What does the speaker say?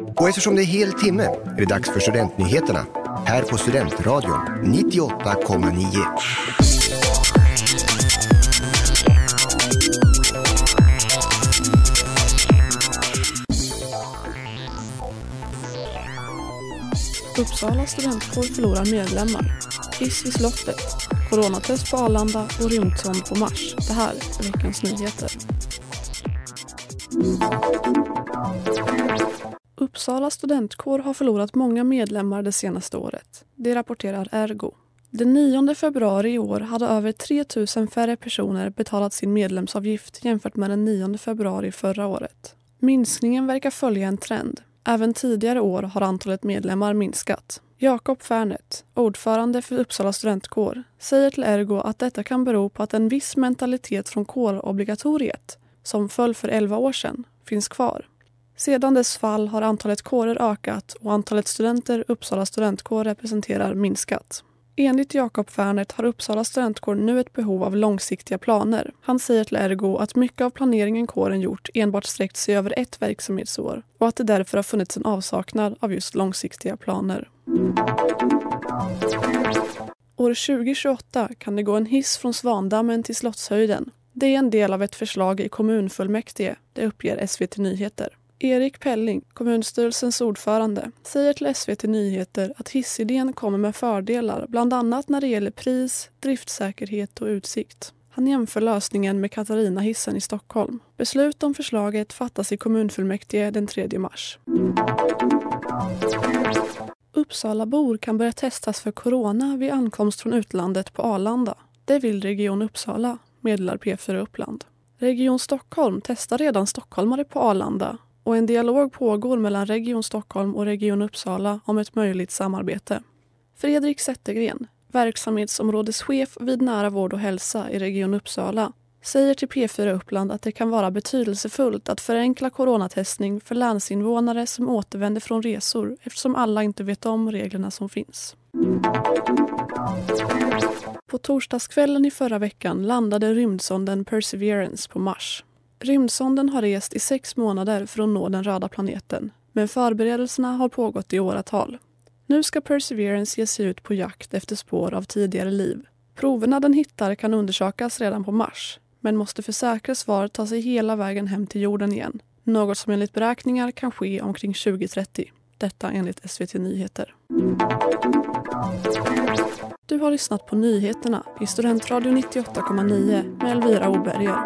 Och eftersom det är hel timme är det dags för Studentnyheterna här på Studentradion 98,9. Uppsala studentkår förlorar medlemmar. Hiss vid slottet. Coronatest på Arlanda och rymdsond på Mars. Det här är veckans nyheter. Uppsala studentkår har förlorat många medlemmar det senaste året. Det rapporterar Ergo. Den 9 februari i år hade över 3 000 färre personer betalat sin medlemsavgift jämfört med den 9 februari förra året. Minskningen verkar följa en trend. Även tidigare år har antalet medlemmar minskat. Jakob Färnet, ordförande för Uppsala studentkår, säger till Ergo att detta kan bero på att en viss mentalitet från kårobligatoriet, som föll för 11 år sedan, finns kvar. Sedan dess fall har antalet kårer ökat och antalet studenter Uppsala studentkår representerar minskat. Enligt Jakob Fernert har Uppsala studentkår nu ett behov av långsiktiga planer. Han säger till Ergo att mycket av planeringen kåren gjort enbart sträckt sig över ett verksamhetsår och att det därför har funnits en avsaknad av just långsiktiga planer. År 2028 kan det gå en hiss från Svandammen till Slottshöjden. Det är en del av ett förslag i kommunfullmäktige, det uppger SVT Nyheter. Erik Pelling, kommunstyrelsens ordförande, säger till SVT Nyheter att hissidén kommer med fördelar bland annat när det gäller pris, driftsäkerhet och utsikt. Han jämför lösningen med Katarina-hissen i Stockholm. Beslut om förslaget fattas i kommunfullmäktige den 3 mars. Uppsalabor kan börja testas för corona vid ankomst från utlandet på Arlanda. Det vill Region Uppsala, meddelar P4 Uppland. Region Stockholm testar redan stockholmare på Arlanda och en dialog pågår mellan Region Stockholm och Region Uppsala om ett möjligt samarbete. Fredrik Zettergren, verksamhetsområdeschef vid Nära vård och hälsa i Region Uppsala, säger till P4 Uppland att det kan vara betydelsefullt att förenkla coronatestning för länsinvånare som återvänder från resor eftersom alla inte vet om reglerna som finns. På torsdagskvällen i förra veckan landade rymdsonden Perseverance på Mars. Rymdsonden har rest i sex månader för att nå den röda planeten men förberedelserna har pågått i åratal. Nu ska Perseverance ge sig ut på jakt efter spår av tidigare liv. Proverna den hittar kan undersökas redan på Mars men måste för säkra svar ta sig hela vägen hem till jorden igen. Något som enligt beräkningar kan ske omkring 2030. Detta enligt SVT Nyheter. Du har lyssnat på nyheterna i Studentradio 98,9 med Elvira Oberger.